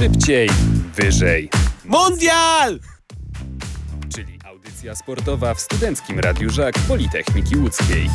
Szybciej, wyżej. Mundial! Czyli audycja sportowa w Studenckim Radiu Żak Politechniki Łódzkiej.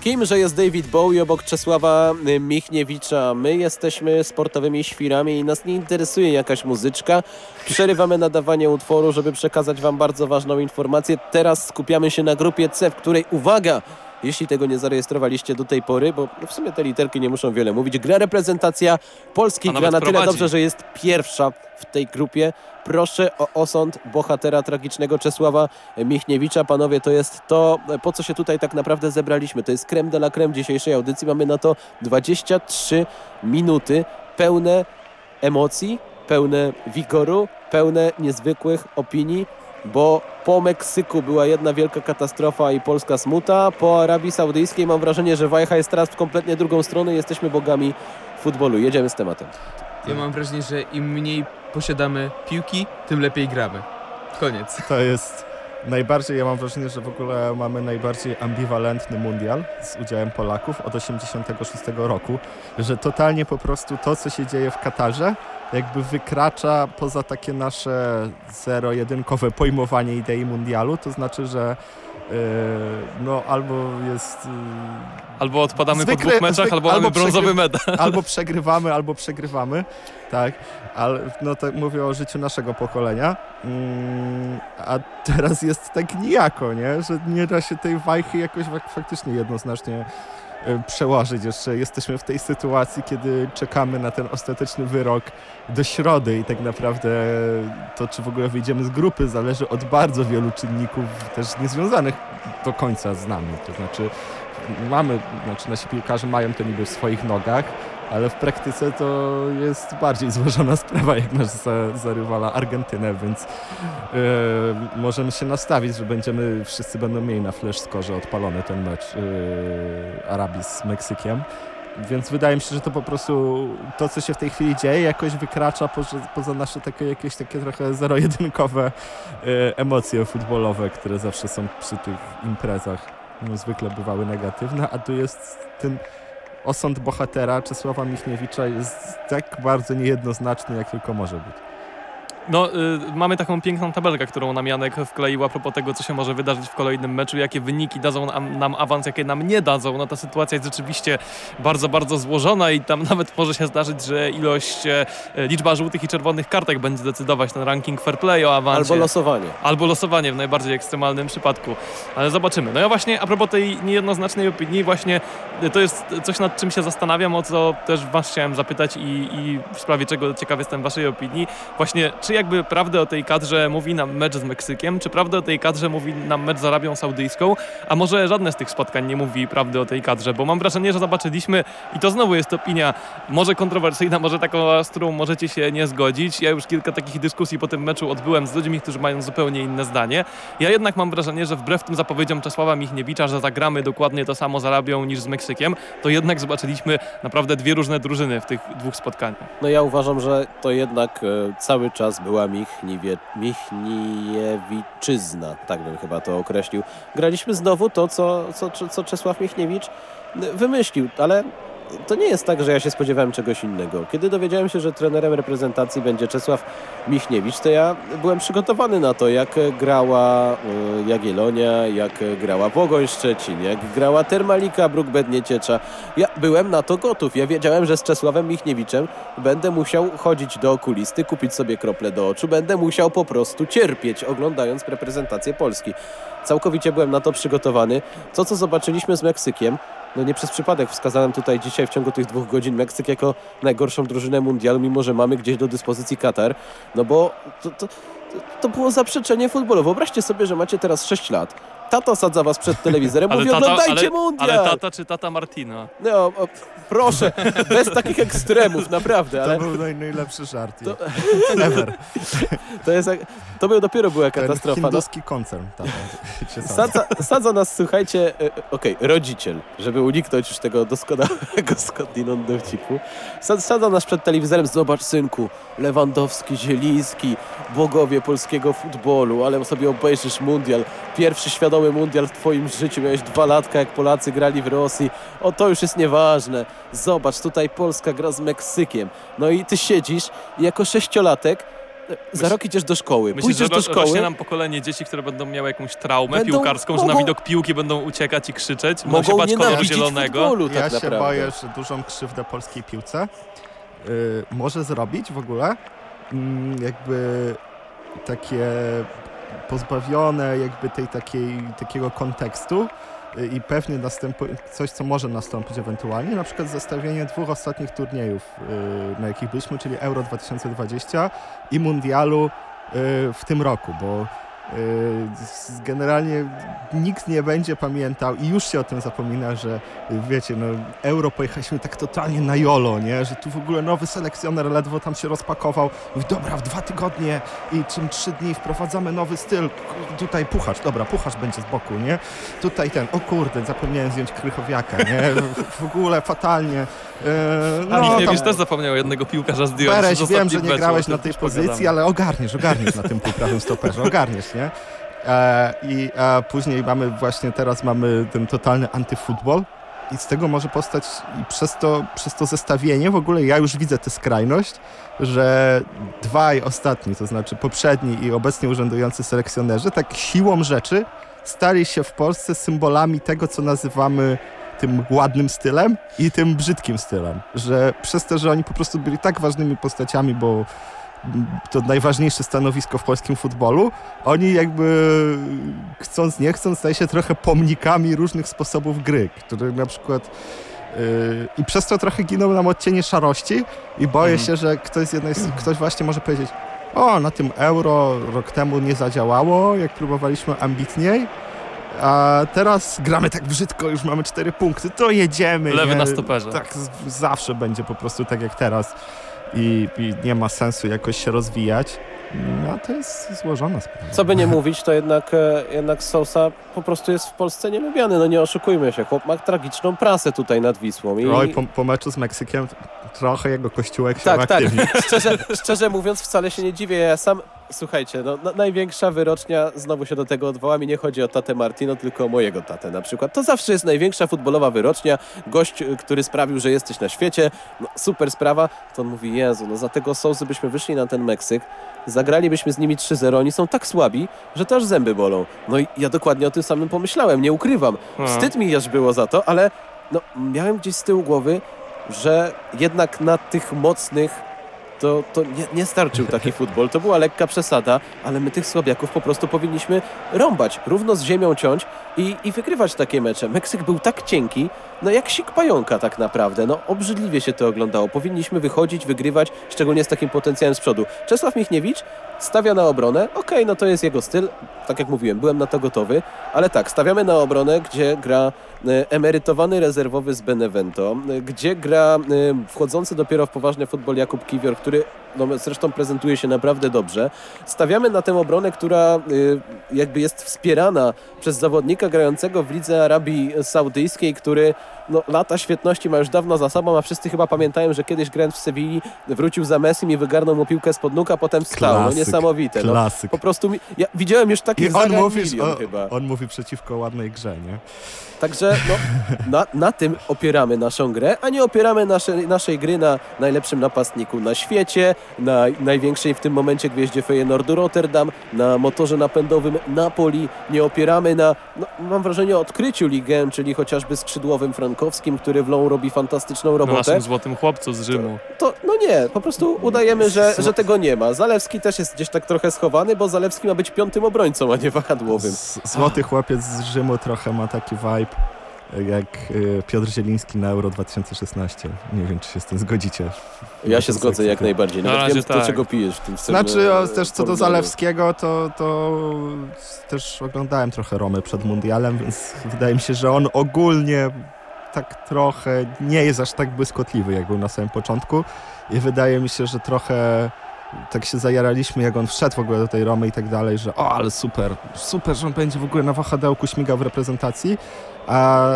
Kim, że jest David Bowie obok Czesława y, Michniewicza. My jesteśmy sportowymi świrami i nas nie interesuje jakaś muzyczka. Przerywamy nadawanie utworu, żeby przekazać Wam bardzo ważną informację. Teraz skupiamy się na grupie C, w której, uwaga, jeśli tego nie zarejestrowaliście do tej pory, bo w sumie te literki nie muszą wiele mówić, gra reprezentacja Polski, gra na tyle dobrze, że jest pierwsza w tej grupie. Proszę o osąd bohatera tragicznego Czesława Michniewicza. Panowie, to jest to, po co się tutaj tak naprawdę zebraliśmy. To jest creme de la creme dzisiejszej audycji. Mamy na to 23 minuty pełne emocji, pełne wigoru, pełne niezwykłych opinii, bo po Meksyku była jedna wielka katastrofa i polska smuta. Po Arabii Saudyjskiej mam wrażenie, że wajcha jest teraz w kompletnie drugą stronę. Jesteśmy bogami futbolu. Jedziemy z tematem. Ja mam wrażenie, że im mniej posiadamy piłki, tym lepiej gramy. Koniec. To jest najbardziej, ja mam wrażenie, że w ogóle mamy najbardziej ambiwalentny mundial z udziałem Polaków od 86 roku, że totalnie po prostu to, co się dzieje w Katarze, jakby wykracza poza takie nasze zero-jedynkowe pojmowanie idei mundialu, to znaczy, że yy, no albo jest... Yy, Albo odpadamy Zwykle- po dwóch meczach, zwyk- albo, albo mamy brązowy medal. albo przegrywamy, albo przegrywamy, tak, ale no tak mówię o życiu naszego pokolenia, mm, a teraz jest tak nijako, nie, że nie da się tej wajchy jakoś fak- faktycznie jednoznacznie przełożyć. Jeszcze jesteśmy w tej sytuacji, kiedy czekamy na ten ostateczny wyrok do środy i tak naprawdę to, czy w ogóle wyjdziemy z grupy, zależy od bardzo wielu czynników też niezwiązanych do końca z nami. To znaczy mamy, znaczy nasi piłkarze mają to niby w swoich nogach, ale w praktyce to jest bardziej złożona sprawa, jak masz za, za rywala Argentynę, więc e, możemy się nastawić, że będziemy, wszyscy będą mieli na flash skorze odpalony ten mecz e, Arabii z Meksykiem. Więc wydaje mi się, że to po prostu to, co się w tej chwili dzieje, jakoś wykracza poza, poza nasze takie, jakieś takie trochę zero-jedynkowe e, emocje futbolowe, które zawsze są przy tych imprezach. No, zwykle bywały negatywne, a tu jest ten osąd bohatera Czesława Michniewicza jest tak bardzo niejednoznaczny, jak tylko może być. No, y, mamy taką piękną tabelkę, którą nam Janek wkleił a propos tego, co się może wydarzyć w kolejnym meczu, jakie wyniki dadzą nam, nam awans, jakie nam nie dadzą. No ta sytuacja jest rzeczywiście bardzo, bardzo złożona i tam nawet może się zdarzyć, że ilość, e, liczba żółtych i czerwonych kartek będzie decydować ten ranking fair play o awansie. Albo losowanie. Albo losowanie w najbardziej ekstremalnym przypadku. Ale zobaczymy. No ja właśnie a propos tej niejednoznacznej opinii, właśnie y, to jest coś nad czym się zastanawiam, o co też was chciałem zapytać i, i w sprawie czego ciekaw jestem waszej opinii. Właśnie, czy jakby prawdę o tej kadrze mówi nam mecz z Meksykiem, czy prawdę o tej kadrze mówi nam mecz z Arabią Saudyjską, a może żadne z tych spotkań nie mówi prawdy o tej kadrze, bo mam wrażenie, że zobaczyliśmy i to znowu jest opinia może kontrowersyjna, może taką, z którą możecie się nie zgodzić. Ja już kilka takich dyskusji po tym meczu odbyłem z ludźmi, którzy mają zupełnie inne zdanie. Ja jednak mam wrażenie, że wbrew tym zapowiedziom Czesława Michniewicza, że zagramy dokładnie to samo z Arabią niż z Meksykiem, to jednak zobaczyliśmy naprawdę dwie różne drużyny w tych dwóch spotkaniach. No ja uważam, że to jednak e, cały czas była Michniewiczyzna, tak bym chyba to określił. Graliśmy znowu to, co, co, co Czesław Michniewicz wymyślił, ale to nie jest tak, że ja się spodziewałem czegoś innego. Kiedy dowiedziałem się, że trenerem reprezentacji będzie Czesław Michniewicz, to ja byłem przygotowany na to, jak grała e, Jagiellonia, jak grała Pogoń Szczecin, jak grała Termalika Bruk Bednieciecza. Ja byłem na to gotów. Ja wiedziałem, że z Czesławem Michniewiczem będę musiał chodzić do okulisty, kupić sobie krople do oczu, będę musiał po prostu cierpieć, oglądając reprezentację Polski. Całkowicie byłem na to przygotowany. To, co zobaczyliśmy z Meksykiem, no nie przez przypadek wskazałem tutaj dzisiaj w ciągu tych dwóch godzin Meksyk jako najgorszą drużynę mundialu, mimo że mamy gdzieś do dyspozycji Katar, no bo to, to, to było zaprzeczenie futbolu. Wyobraźcie sobie, że macie teraz 6 lat. Tata sadza was przed telewizorem, mówi oglądajcie ale, mundial! ale tata czy tata Martina? No, o, proszę, bez takich ekstremów, naprawdę, ale To był naj, najlepszy żart To- ever. to jest, jak- to był dopiego była Ten katastrofa. No, hinduski koncern. Tam, się sadza. sadza, nas, słuchajcie, e, okej, rodziciel, żeby uniknąć już tego doskonałego skądinąd dowcipu. Sad- Sadza nas przed telewizorem, zobacz synku, Lewandowski, Zieliński, bogowie polskiego futbolu, ale sobie obejrzysz mundial, pierwszy świadomy finałowy mundial w twoim życiu, miałeś dwa latka, jak Polacy grali w Rosji. O, to już jest nieważne. Zobacz, tutaj Polska gra z Meksykiem. No i ty siedzisz i jako sześciolatek e, za rok idziesz do szkoły. Myślisz, Pójdziesz że do szkoły, rośnie nam pokolenie dzieci, które będą miały jakąś traumę Będą- piłkarską, że na mogą- widok piłki będą uciekać i krzyczeć, będą się mogą bać koloru zielonego. futbolu Ja tak się naprawdę. boję, że dużą krzywdę polskiej piłce y, może zrobić w ogóle mm, jakby takie pozbawione jakby tej takiej, takiego kontekstu y, i pewnie następuje coś, co może nastąpić ewentualnie, na przykład zestawienie dwóch ostatnich turniejów, y, na jakich byliśmy, czyli Euro 2020 i Mundialu y, w tym roku, bo generalnie nikt nie będzie pamiętał i już się o tym zapomina, że wiecie, no euro pojechaliśmy tak totalnie na jolo, nie, że tu w ogóle nowy selekcjoner ledwo tam się rozpakował, mówi, dobra, w dwa tygodnie i czym trzy dni wprowadzamy nowy styl, tutaj puchacz, dobra, puchacz będzie z boku, nie, tutaj ten, o kurde, zapomniałem zdjąć Krychowiaka, nie, w, w ogóle fatalnie, A no, Michniewicz tam- też zapomniał jednego piłkarza zdjąć. Bereś, wiem, że nie grałeś na tej pozycji, ale ogarniesz, ogarniesz na tym półprawym stoperze, ogarniesz, nie? E, I później mamy właśnie, teraz mamy ten totalny antyfutbol i z tego może powstać i przez to, przez to zestawienie w ogóle ja już widzę tę skrajność, że dwaj ostatni, to znaczy poprzedni i obecnie urzędujący selekcjonerzy, tak siłą rzeczy stali się w Polsce symbolami tego, co nazywamy tym ładnym stylem i tym brzydkim stylem, że przez to, że oni po prostu byli tak ważnymi postaciami, bo to najważniejsze stanowisko w polskim futbolu, oni jakby chcąc nie chcąc staje się trochę pomnikami różnych sposobów gry, które na przykład yy, i przez to trochę giną nam odcienie szarości i boję Mhm. się, że ktoś z jednej, ktoś właśnie może powiedzieć o, na tym euro rok temu nie zadziałało, jak próbowaliśmy ambitniej, a teraz gramy tak brzydko, już mamy cztery punkty, to jedziemy. Lewy nie? na stoperze. Tak, zawsze będzie po prostu tak jak teraz i, i nie ma sensu jakoś się rozwijać. No to jest złożona sprawa. Co by nie mówić, to jednak, e, jednak Sousa po prostu jest w Polsce nielubiany. No nie oszukujmy się, chłop ma tragiczną prasę tutaj nad Wisłą. I... Oj, po, po meczu z Meksykiem trochę jego kościółek się Tak, tak. Szczerze, szczerze mówiąc, wcale się nie dziwię. Ja sam, słuchajcie, no, na, największa wyrocznia, znowu się do tego odwołam i nie chodzi o tatę Martino, tylko o mojego tatę na przykład. To zawsze jest największa futbolowa wyrocznia. Gość, y, który sprawił, że jesteś na świecie, no, super sprawa. To on mówi, Jezu, no za tego Sousy byśmy wyszli na ten Meksyk, zagralibyśmy z nimi 3-0, oni są tak słabi, że to aż zęby bolą. No i ja dokładnie o tym samym pomyślałem, nie ukrywam. No. Wstyd mi aż było za to, ale no, miałem gdzieś z tyłu głowy, że jednak na tych mocnych to, to nie, nie starczył taki futbol. To była lekka przesada, ale my tych słabiaków po prostu powinniśmy rąbać, równo z ziemią ciąć i, i wygrywać takie mecze. Meksyk był tak cienki, no jak sik pająka tak naprawdę. No obrzydliwie się to oglądało. Powinniśmy wychodzić, wygrywać, szczególnie z takim potencjałem z przodu. Czesław Michniewicz stawia na obronę. Okej, no to jest jego styl. Tak jak mówiłem, byłem na to gotowy. Ale tak, stawiamy na obronę, gdzie gra e, emerytowany rezerwowy z Benevento, e, gdzie gra e, wchodzący dopiero w poważny futbol Jakub Kiwior, który no, zresztą prezentuje się naprawdę dobrze. Stawiamy na tę obronę, która e, jakby jest wspierana przez zawodnika grającego w Lidze Arabii Saudyjskiej, który no, lata świetności ma już dawno za sobą, a wszyscy chyba pamiętają, że kiedyś grając w Sewilli wrócił za Messim i wygarnął mu piłkę spod nóg, a potem wstał. No Klasyk, niesamowite. No, Klasyk. po prostu mi, ja widziałem już takich I on zagrań mówi, milion o, chyba. on mówi przeciwko ładnej grze, nie? Także no, na, na tym opieramy naszą grę, a nie opieramy nasze, naszej gry na najlepszym napastniku na świecie, na największej w tym momencie gwieździe Feyenoordu Rotterdam, na motorze napędowym Napoli. Nie opieramy na, no, mam wrażenie, odkryciu ligę, czyli chociażby skrzydłowym Frankowskim, który w Lą robi fantastyczną robotę. naszym złotym chłopcu z Rzymu. To, no nie, po prostu udajemy, że, że tego nie ma. Zalewski też jest gdzieś tak trochę schowany, bo Zalewski ma być piątym obrońcą, a nie wahadłowym. Z, złoty chłopiec z Rzymu trochę ma taki vibe jak y, Piotr Zieliński na Euro 2016. Nie wiem, czy się z tym zgodzicie. Ja się zgodzę jak najbardziej. Na Nawet razie wiem, tak. czego pijesz w tym Znaczy, o, e, też co do. Zalewskiego, to, to też oglądałem trochę Romy przed mundialem, więc wydaje mi się, że on ogólnie tak trochę nie jest aż tak błyskotliwy, jak był na samym początku i wydaje mi się, że trochę tak się zajaraliśmy, jak on wszedł w ogóle do tej Romy i tak dalej, że o, ale super, super, że on będzie w ogóle na wahadełku śmigał w reprezentacji, a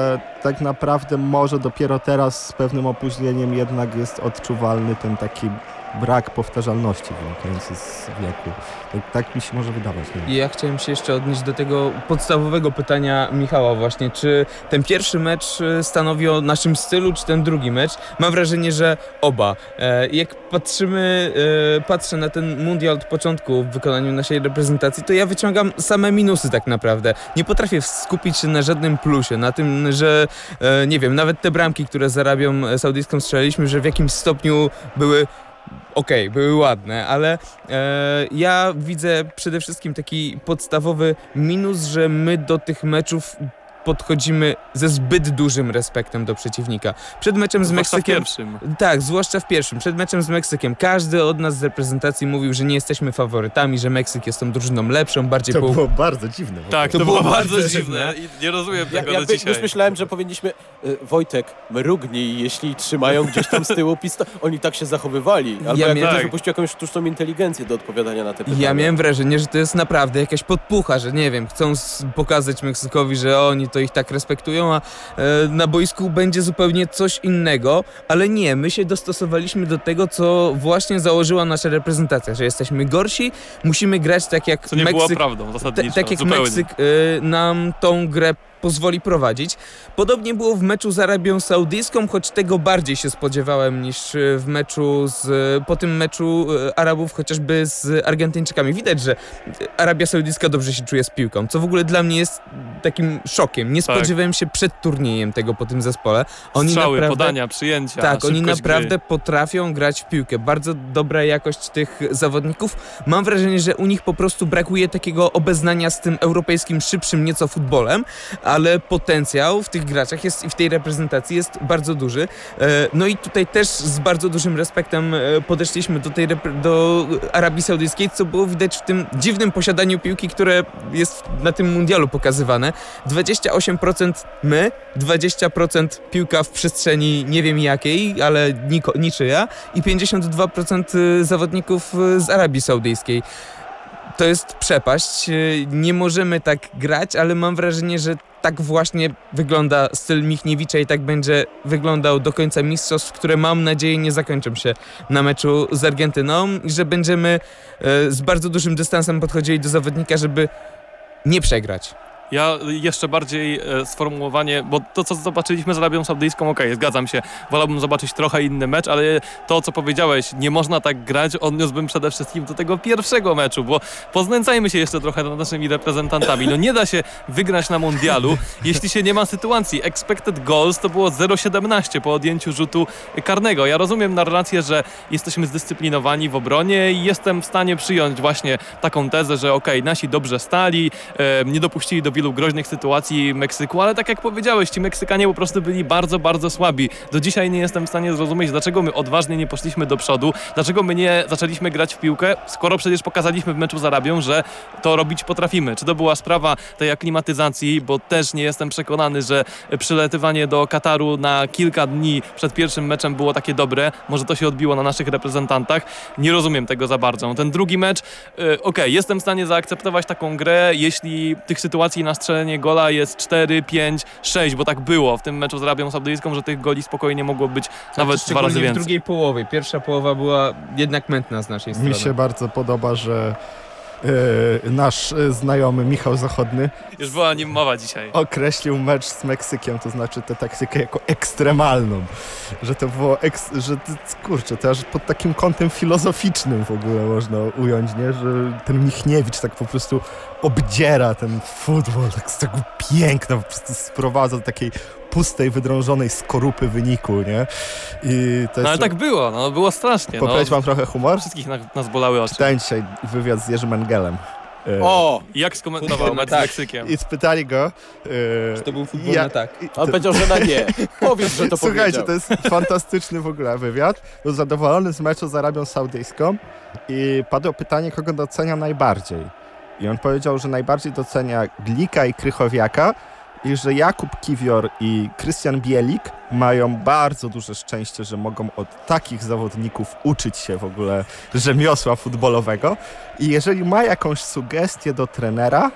tak naprawdę może dopiero teraz z pewnym opóźnieniem jednak jest odczuwalny ten taki brak powtarzalności wynikający z wieku. Tak, tak mi się może wydawać. Nie? ja chciałem się jeszcze odnieść do tego podstawowego pytania Michała właśnie, czy ten pierwszy mecz e, stanowi o naszym stylu, czy ten drugi mecz? Mam wrażenie, że oba. E, Jak patrzymy, e, patrzę na ten mundial od początku w wykonaniu naszej reprezentacji, to ja wyciągam same minusy tak naprawdę. Nie potrafię skupić się na żadnym plusie, na tym, że nie wiem, nawet te bramki, które z Arabią Saudyjską strzeliliśmy, że w jakimś stopniu były okej, były ładne, ale e, ja widzę przede wszystkim taki podstawowy minus, że my do tych meczów podchodzimy ze zbyt dużym respektem do przeciwnika. Przed meczem z Zwłaszcza w Meksykiem pierwszym. tak, zwłaszcza w pierwszym. Przed meczem z Meksykiem każdy od nas z reprezentacji mówił, że nie jesteśmy faworytami, że Meksyk jest tą drużyną lepszą, bardziej To po... było bardzo dziwne. w. Tak, to, To było było bardzo dziwne i nie rozumiem Ja, tego ja do dzisiaj. już myślałem, że powinniśmy... Y, Wojtek, mrugnij, jeśli trzymają gdzieś tam z tyłu pistolet. Oni tak się zachowywali. Albo Ja jak miałem- ktoś Tak. wypuścił jakąś sztuczną inteligencję do odpowiadania na te pytania. Ja miałem wrażenie, że to jest naprawdę jakaś podpucha, że nie wiem, chcą pokazać Meksykowi, że oni to ich tak respektują, a e, na boisku będzie zupełnie coś innego, ale nie, my się dostosowaliśmy do tego, co właśnie założyła nasza reprezentacja, że jesteśmy gorsi, musimy grać tak jak Co nie Meksyk prawdą Ta- zasadniczo. tak jak zupełnie. Meksyk y, nam tą grę pozwoli prowadzić. Podobnie było w meczu z Arabią Saudyjską, choć tego bardziej się spodziewałem niż y, w meczu z, po tym meczu Arabów chociażby z Argentyńczykami. Widać, że Arabia Saudyjska dobrze się czuje z piłką, co w ogóle dla mnie jest takim szokiem. Nie Tak. spodziewałem się przed turniejem tego po tym zespole. Oni Strzały, naprawdę... podania, przyjęcia, Tak, oni naprawdę Gry. potrafią grać w piłkę. Bardzo dobra jakość tych zawodników. Mam wrażenie, że u nich po prostu brakuje takiego obeznania z tym europejskim, szybszym nieco futbolem, ale potencjał w tych graczach jest i w tej reprezentacji jest bardzo duży. E, No i tutaj też z bardzo dużym respektem e, podeszliśmy do tej do Arabii Saudyjskiej, co było widać w tym dziwnym posiadaniu piłki, które jest na tym mundialu pokazywane. 28% my, 20% piłka w przestrzeni nie wiem jakiej, ale niko, niczyja i 52% y, zawodników y, z Arabii Saudyjskiej. To jest przepaść. y, Nie możemy tak grać, ale mam wrażenie, że tak właśnie wygląda styl Michniewicza i tak będzie wyglądał do końca mistrzostw, które mam nadzieję nie zakończą się na meczu z Argentyną i że będziemy z bardzo dużym dystansem podchodzili do zawodnika, żeby nie przegrać. Ja jeszcze bardziej e, sformułowanie, bo to co zobaczyliśmy z Arabią Saudyjską, okej, zgadzam się, wolałbym zobaczyć trochę inny mecz, ale to co powiedziałeś, nie można tak grać, odniósłbym przede wszystkim do tego pierwszego meczu, bo poznęcajmy się jeszcze trochę nad naszymi reprezentantami. No nie da się wygrać na mundialu, jeśli się nie ma sytuacji. Expected goals to było 0,17 po odjęciu rzutu karnego. Ja rozumiem narrację, że jesteśmy zdyscyplinowani w obronie i jestem w stanie przyjąć właśnie taką tezę, że okej, nasi dobrze stali, e, nie dopuścili do wielu groźnych sytuacji Meksyku, ale tak jak powiedziałeś, ci Meksykanie po prostu byli bardzo, bardzo słabi. Do dzisiaj nie jestem w stanie zrozumieć, dlaczego my odważnie nie poszliśmy do przodu, dlaczego my nie zaczęliśmy grać w piłkę, skoro przecież pokazaliśmy w meczu z Arabią, że to robić potrafimy. Czy to była sprawa tej aklimatyzacji, bo też nie jestem przekonany, że przylatywanie do Kataru na kilka dni przed pierwszym meczem było takie dobre. Może to się odbiło na naszych reprezentantach. Nie rozumiem tego za bardzo. Ten drugi mecz, y, okej, jestem w stanie zaakceptować taką grę, jeśli tych sytuacji na strzelenie gola jest 4, 5, 6, bo tak było w tym meczu z Arabią Saudyjską, że tych goli spokojnie mogło być nawet dwa razy w więcej. drugiej połowie. Pierwsza połowa była jednak mętna z naszej strony. Mi się bardzo podoba, że nasz e, znajomy Michał Zachodny Już była o nim mowa dzisiaj. określił mecz z Meksykiem, to znaczy tę taktykę jako ekstremalną. Że to było, eks, że kurczę, to aż pod takim kątem filozoficznym w ogóle można ująć, nie? Że ten Michniewicz tak po prostu obdziera ten futbol, tak z tego piękna, po prostu sprowadza do takiej pustej, wydrążonej skorupy wyniku, nie? I to No ale tak było, no było strasznie. No. Poprawić wam trochę humor? Wszystkich na, nas bolały oczy. Czytałem dzisiaj wywiad z Jerzym Engelem. E, O! Jak skomentował Futbol, mecz z tak. Meksykiem? I spytali go... e, Czy to był futbol Ja- na tak? On to- powiedział, że na nie. Powiedz, że to Słuchajcie, powiedział. to jest fantastyczny w ogóle wywiad. Był zadowolony z meczu z Arabią Saudyjską i padło pytanie, kogo docenia najbardziej. I on powiedział, że najbardziej docenia Glika i Krychowiaka i że Jakub Kiwior i Krystian Bielik mają bardzo duże szczęście, że mogą od takich zawodników uczyć się w ogóle rzemiosła futbolowego. I jeżeli ma jakąś sugestię do trenera,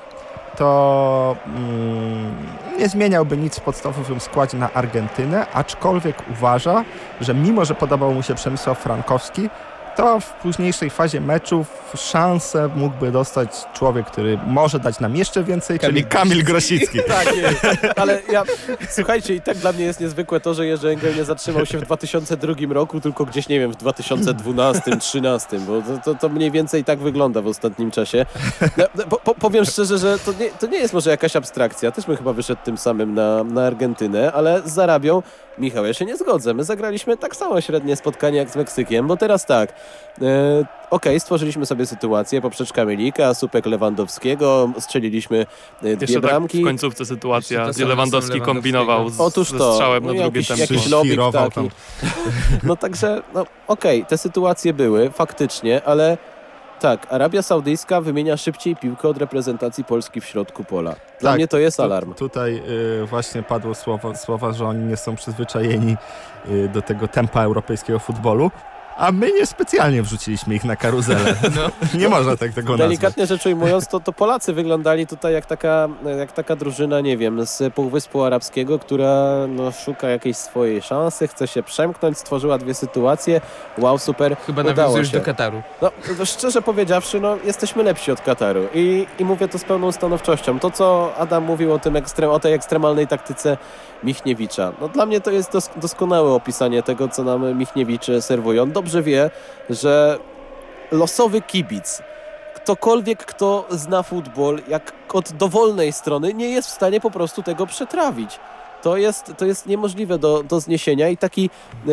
to mm, nie zmieniałby nic w podstawowym składzie na Argentynę, aczkolwiek uważa, że mimo, że podobał mu się Przemysław Frankowski, to w późniejszej fazie meczów szansę mógłby dostać człowiek, który może dać nam jeszcze więcej, czyli Kamil Grosicki. Tak, nie, ale ja, słuchajcie, i tak dla mnie jest niezwykłe to, że Jerzy Engel nie zatrzymał się w 2002 roku, tylko gdzieś, nie wiem, w 2012, 2013, bo to, to, to mniej więcej tak wygląda w ostatnim czasie. No, po, po, powiem szczerze, że to nie, to nie jest może jakaś abstrakcja, też bym chyba wyszedł tym samym na, na Argentynę, ale z Arabią, Michał, ja się nie zgodzę, my zagraliśmy tak samo średnie spotkanie jak z Meksykiem, bo teraz tak, e, okej, stworzyliśmy sobie sytuację, poprzeczka Milika, słupek Lewandowskiego, strzeliliśmy e, dwie Jeszcze tak bramki. w końcówce sytuacja, gdzie Lewandowski kombinował z, Otóż ze to, strzałem no na drugie jakiś- tempo. jakiś lobik taki. No także, no okej, te sytuacje były faktycznie, ale tak, Arabia Saudyjska wymienia szybciej piłkę od reprezentacji Polski w środku pola. Dla Tak, mnie to jest Tu- alarm. Tutaj y, właśnie padło słowo, słowa, że oni nie są przyzwyczajeni y, do tego tempa europejskiego futbolu, a my niespecjalnie wrzuciliśmy ich na karuzelę. No. Nie można tak tego nazwać. Delikatnie rzecz ujmując, to, to Polacy wyglądali tutaj jak taka, jak taka drużyna, nie wiem, z Półwyspu Arabskiego, która no, szuka jakiejś swojej szansy, chce się przemknąć, stworzyła dwie sytuacje. Wow, super. Chyba udało nawiązujesz się. do Kataru. No, no, szczerze powiedziawszy, no, jesteśmy lepsi od Kataru I, i mówię to z pełną stanowczością. To, co Adam mówił o, tym ekstrem, o tej ekstremalnej taktyce Michniewicza, no, dla mnie to jest dos doskonałe opisanie tego, co nam Michniewicz serwuje. On dobrze wie, że losowy kibic, ktokolwiek, kto zna futbol, jak od dowolnej strony, nie jest w stanie po prostu tego przetrawić. To jest, to jest niemożliwe do, do zniesienia i taki e,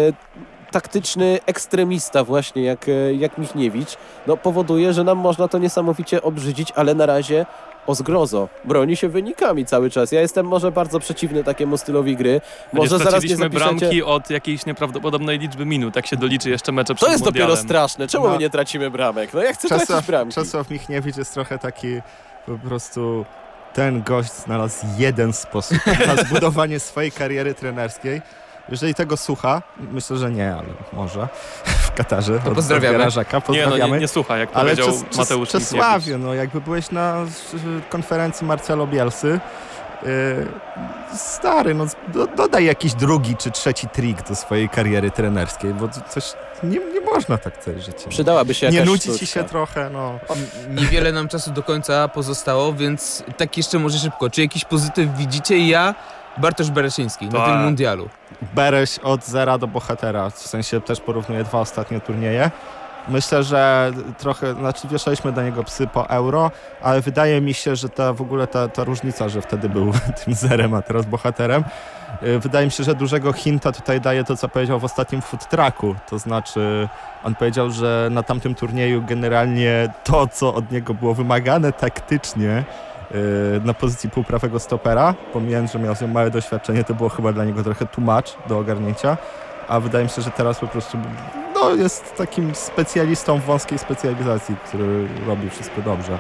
taktyczny ekstremista właśnie jak, e, jak Michniewicz no, powoduje, że nam można to niesamowicie obrzydzić, ale na razie o zgrozo. Broni się wynikami cały czas. Ja jestem może bardzo przeciwny takiemu stylowi gry. Może zaraz nie zapiszecie... bramki od jakiejś nieprawdopodobnej liczby minut, jak się doliczy jeszcze mecze przed To jest dopiero mundialem. straszne. Czemu No. my nie tracimy bramek? No ja chcę tracić Czesław, bramki. Czesław Michniewicz jest trochę taki po prostu ten gość znalazł jeden sposób na zbudowanie swojej kariery trenerskiej. Jeżeli tego słucha, myślę, że nie, ale może w Katarze. To od pozdrawiamy. Garażaka, Nie, no, pozdrawiamy. nie, nie słucha, jak Ale powiedział Czes, Czes, Mateusz Czesławie, Michniewicz. no jakby byłeś na y, konferencji Marcelo Bielsy, yy, stary, no do, dodaj jakiś drugi czy trzeci trik do swojej kariery trenerskiej, bo coś nie, nie można tak całe życie. Przydałaby się Nie nudzi ci się trochę, no. Niewiele nam czasu do końca pozostało, więc tak jeszcze może szybko. Czy jakiś pozytyw widzicie? Ja, Bartosz Bereszyński na Tak. tym mundialu. Bereś od zera do bohatera, w sensie też porównuję dwa ostatnie turnieje. Myślę, że trochę, znaczy wieszaliśmy do niego psy po euro, ale wydaje mi się, że ta w ogóle ta, ta różnica, że wtedy był tym zerem, a teraz bohaterem, yy, wydaje mi się, że dużego hinta tutaj daje to, co powiedział w ostatnim food trucku. To znaczy, on powiedział, że na tamtym turnieju generalnie to, co od niego było wymagane taktycznie, na pozycji półprawego stopera, pomijając, że miał z nią małe doświadczenie, to było chyba dla niego trochę tłumacz do ogarnięcia, a wydaje mi się, że teraz po prostu no, jest takim specjalistą w wąskiej specjalizacji, który robi wszystko dobrze.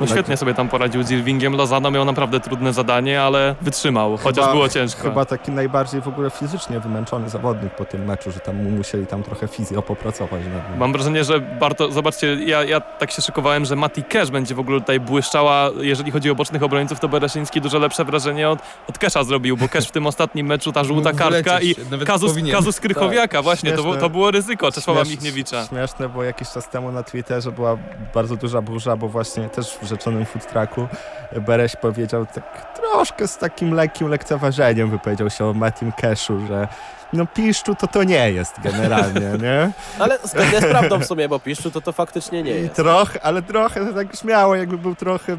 No świetnie sobie tam poradził z Irvingiem. Lozano miał naprawdę trudne zadanie, ale wytrzymał, chociaż Chyba- było ciężko. Chyba taki najbardziej w ogóle fizycznie wymęczony zawodnik po tym meczu, że tam mu musieli tam trochę fizjo popracować. nad nim. Mam wrażenie, że Barto, zobaczcie, ja, ja tak się szykowałem, że Mati Cash będzie w ogóle tutaj błyszczała. Jeżeli chodzi o bocznych obrońców, to Bereszyński dużo lepsze wrażenie od, od zrobił, bo Cash w tym ostatnim meczu, ta żółta kartka i kazus, powinien. kazus Krychowiaka, właśnie, to, Śmieszne. to było ryzyko Czesława Michniewicza. Śmieszne, bo jakiś czas temu na Twitterze była bardzo duża burza, bo właśnie też w rzeczonym food trucku Bereś powiedział tak troszkę z takim lekkim lekceważeniem wypowiedział się o Matim Cashu, że no piszczu to to nie jest generalnie, nie? Ale zgodnie z prawdą w sumie, bo piszczu to to faktycznie nie I jest. trochę, ale trochę tak śmiało, jakby był trochę,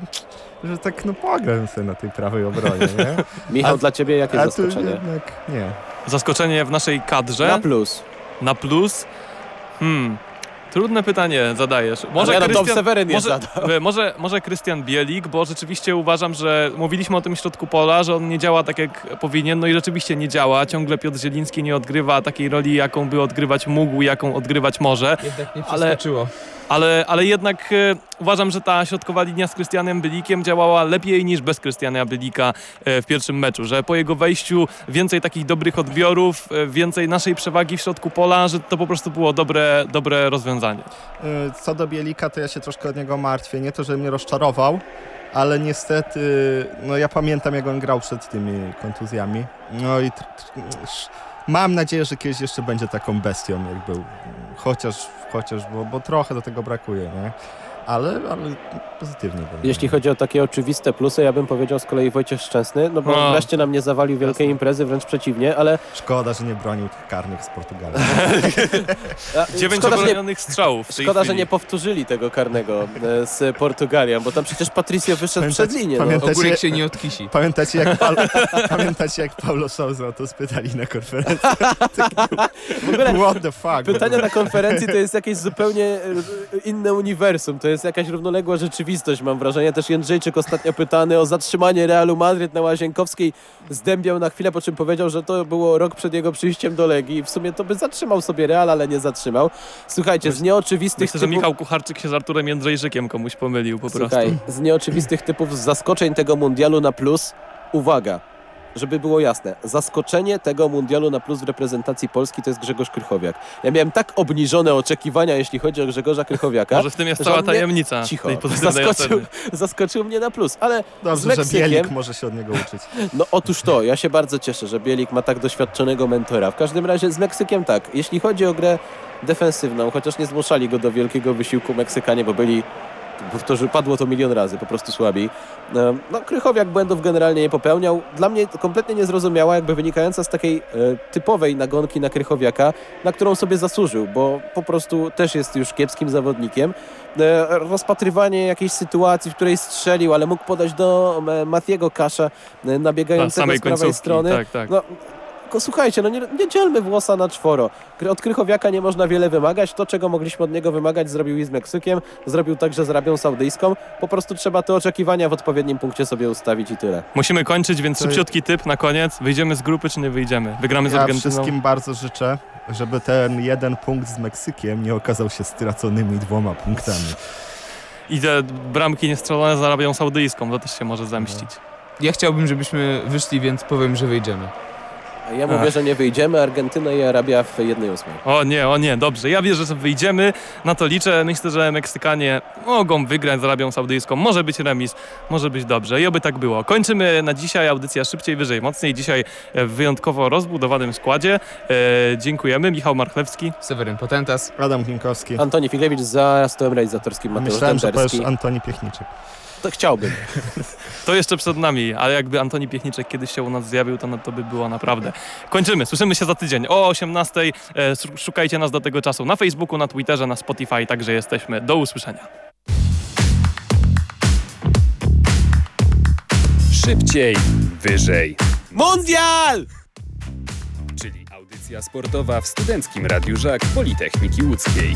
że tak no pogram sobie na tej prawej obronie, nie? Michał, A- dla ciebie jakie A zaskoczenie? jednak nie. Zaskoczenie w naszej kadrze Na plus. na plus. Hmm. Trudne pytanie zadajesz. Może Dom Krystian- Seweryn nie może, zadał. może, może Krystian Bielik, bo rzeczywiście uważam, że mówiliśmy o tym środku pola, że on nie działa tak jak powinien, no i rzeczywiście nie działa. Ciągle Piotr Zieliński nie odgrywa takiej roli, jaką by odgrywać mógł, jaką odgrywać może. Jednak nie Ale- przeskoczyło. Ale, ale jednak e, uważam, że ta środkowa linia z Krystianem Bylikiem działała lepiej niż bez Krystiana Bylika e, w pierwszym meczu, że po jego wejściu więcej takich dobrych odbiorów, e, więcej naszej przewagi w środku pola, że to po prostu było dobre, dobre rozwiązanie. Y, Co do Bielika, to ja się troszkę od niego martwię. Nie to, że mnie rozczarował, ale niestety, no ja pamiętam, jak on grał przed tymi kontuzjami. No i mam nadzieję, że kiedyś jeszcze będzie taką bestią, jak był. Chociaż, chociaż, bo, bo trochę do tego brakuje, nie? Ale, ale pozytywnie. Jeśli chodzi o takie oczywiste plusy, ja bym powiedział z kolei Wojciech Szczęsny, no bo No. wreszcie nam nie zawalił wielkiej Jasne. imprezy, wręcz przeciwnie, ale Szkoda, że nie bronił tych karnych z Portugalii. Dziewięć obronionych strzałów szkoda, że nie powtórzyli tego karnego e, z Portugalią, bo tam przecież Patricio wyszedł przed linię. No. pamiętacie- Ogórek się nie odkisi. Pamiętacie jak, Paul, pamiętacie jak Paulo Sousa o to spytali na konferencji? W ogóle What the fuck? pytania na konferencji to jest jakieś zupełnie e, inne uniwersum, to jest jakaś równoległa rzeczywistość, mam wrażenie. Też Jędrzejczyk ostatnio pytany o zatrzymanie Realu Madryt na Łazienkowskiej zdębiał na chwilę, po czym powiedział, że to było rok przed jego przyjściem do Legii w sumie to by zatrzymał sobie Real, ale nie zatrzymał. Słuchajcie, z nieoczywistych Myślę, że typów... Michał Kucharczyk się z Arturem Jędrzejczykiem komuś pomylił po prostu. Słuchaj, z nieoczywistych typów zaskoczeń tego mundialu na plus, uwaga, żeby było jasne, zaskoczenie tego mundialu na plus w reprezentacji Polski to jest Grzegorz Krychowiak. Ja miałem tak obniżone oczekiwania, jeśli chodzi o Grzegorza Krychowiaka. Może w tym jest że cała tajemnica Cicho, zaskoczył, zaskoczył mnie na plus, ale z Dobrze, że Meksykiem, Bielik może się od niego uczyć. no otóż to, ja się bardzo cieszę, że Bielik ma tak doświadczonego mentora. W każdym razie z Meksykiem tak, jeśli chodzi o grę defensywną, chociaż nie zmuszali go do wielkiego wysiłku Meksykanie, bo byli powtórzę, padło to milion razy, po prostu słabi. E, No, Krychowiak błędów generalnie nie popełniał. Dla mnie kompletnie niezrozumiała, jakby wynikająca z takiej e, typowej nagonki na Krychowiaka, na którą sobie zasłużył, bo po prostu też jest już kiepskim zawodnikiem. E, rozpatrywanie jakiejś sytuacji, w której strzelił, ale mógł podać do Matiego Kasza, nabiegającego z prawej końcówki. strony. Tak, tak. No, tylko słuchajcie, no nie, nie dzielmy włosa na czworo. Od Krychowiaka nie można wiele wymagać. To, czego mogliśmy od niego wymagać, zrobił i z Meksykiem, zrobił także z Arabią Saudyjską. Po prostu trzeba te oczekiwania w odpowiednim punkcie sobie ustawić i tyle. Musimy kończyć, więc To- szybciutki typ na koniec. Wyjdziemy z grupy, czy nie wyjdziemy? Wygramy z Ja Argentyną. wszystkim bardzo życzę, żeby ten jeden punkt z Meksykiem nie okazał się straconymi dwoma punktami. I te bramki niestrzelone z Arabią Saudyjską, to też się może zemścić. Ja chciałbym, żebyśmy wyszli, więc powiem, że wyjdziemy. Ja mówię, Ach. że nie wyjdziemy. Argentyna i Arabia w 1-8. O nie, o nie, dobrze. Ja wierzę, że wyjdziemy. Na to liczę. Myślę, że Meksykanie mogą wygrać z Arabią Saudyjską. Może być remis, może być dobrze. I oby tak było. Kończymy na dzisiaj audycja szybciej, wyżej, mocniej. Dzisiaj w wyjątkowo rozbudowanym składzie. E, dziękujemy. Michał Marchlewski. Seweryn Potentas. Adam Klinkowski. Antoni Figlewicz za stołem realizatorskim Mateusz Myślałem, że Dęberski. powiesz Antoni Piechniczek. To chciałbym. To jeszcze przed nami, ale jakby Antoni Piechniczek kiedyś się u nas zjawił, to, no, to by było naprawdę. Kończymy. Słyszymy się za tydzień o 18. E, szukajcie nas do tego czasu na Facebooku, na Twitterze, na Spotify. Także jesteśmy. Do usłyszenia. Szybciej, wyżej. Mundial! Czyli audycja sportowa w Studenckim Radiu Żak Politechniki Łódzkiej.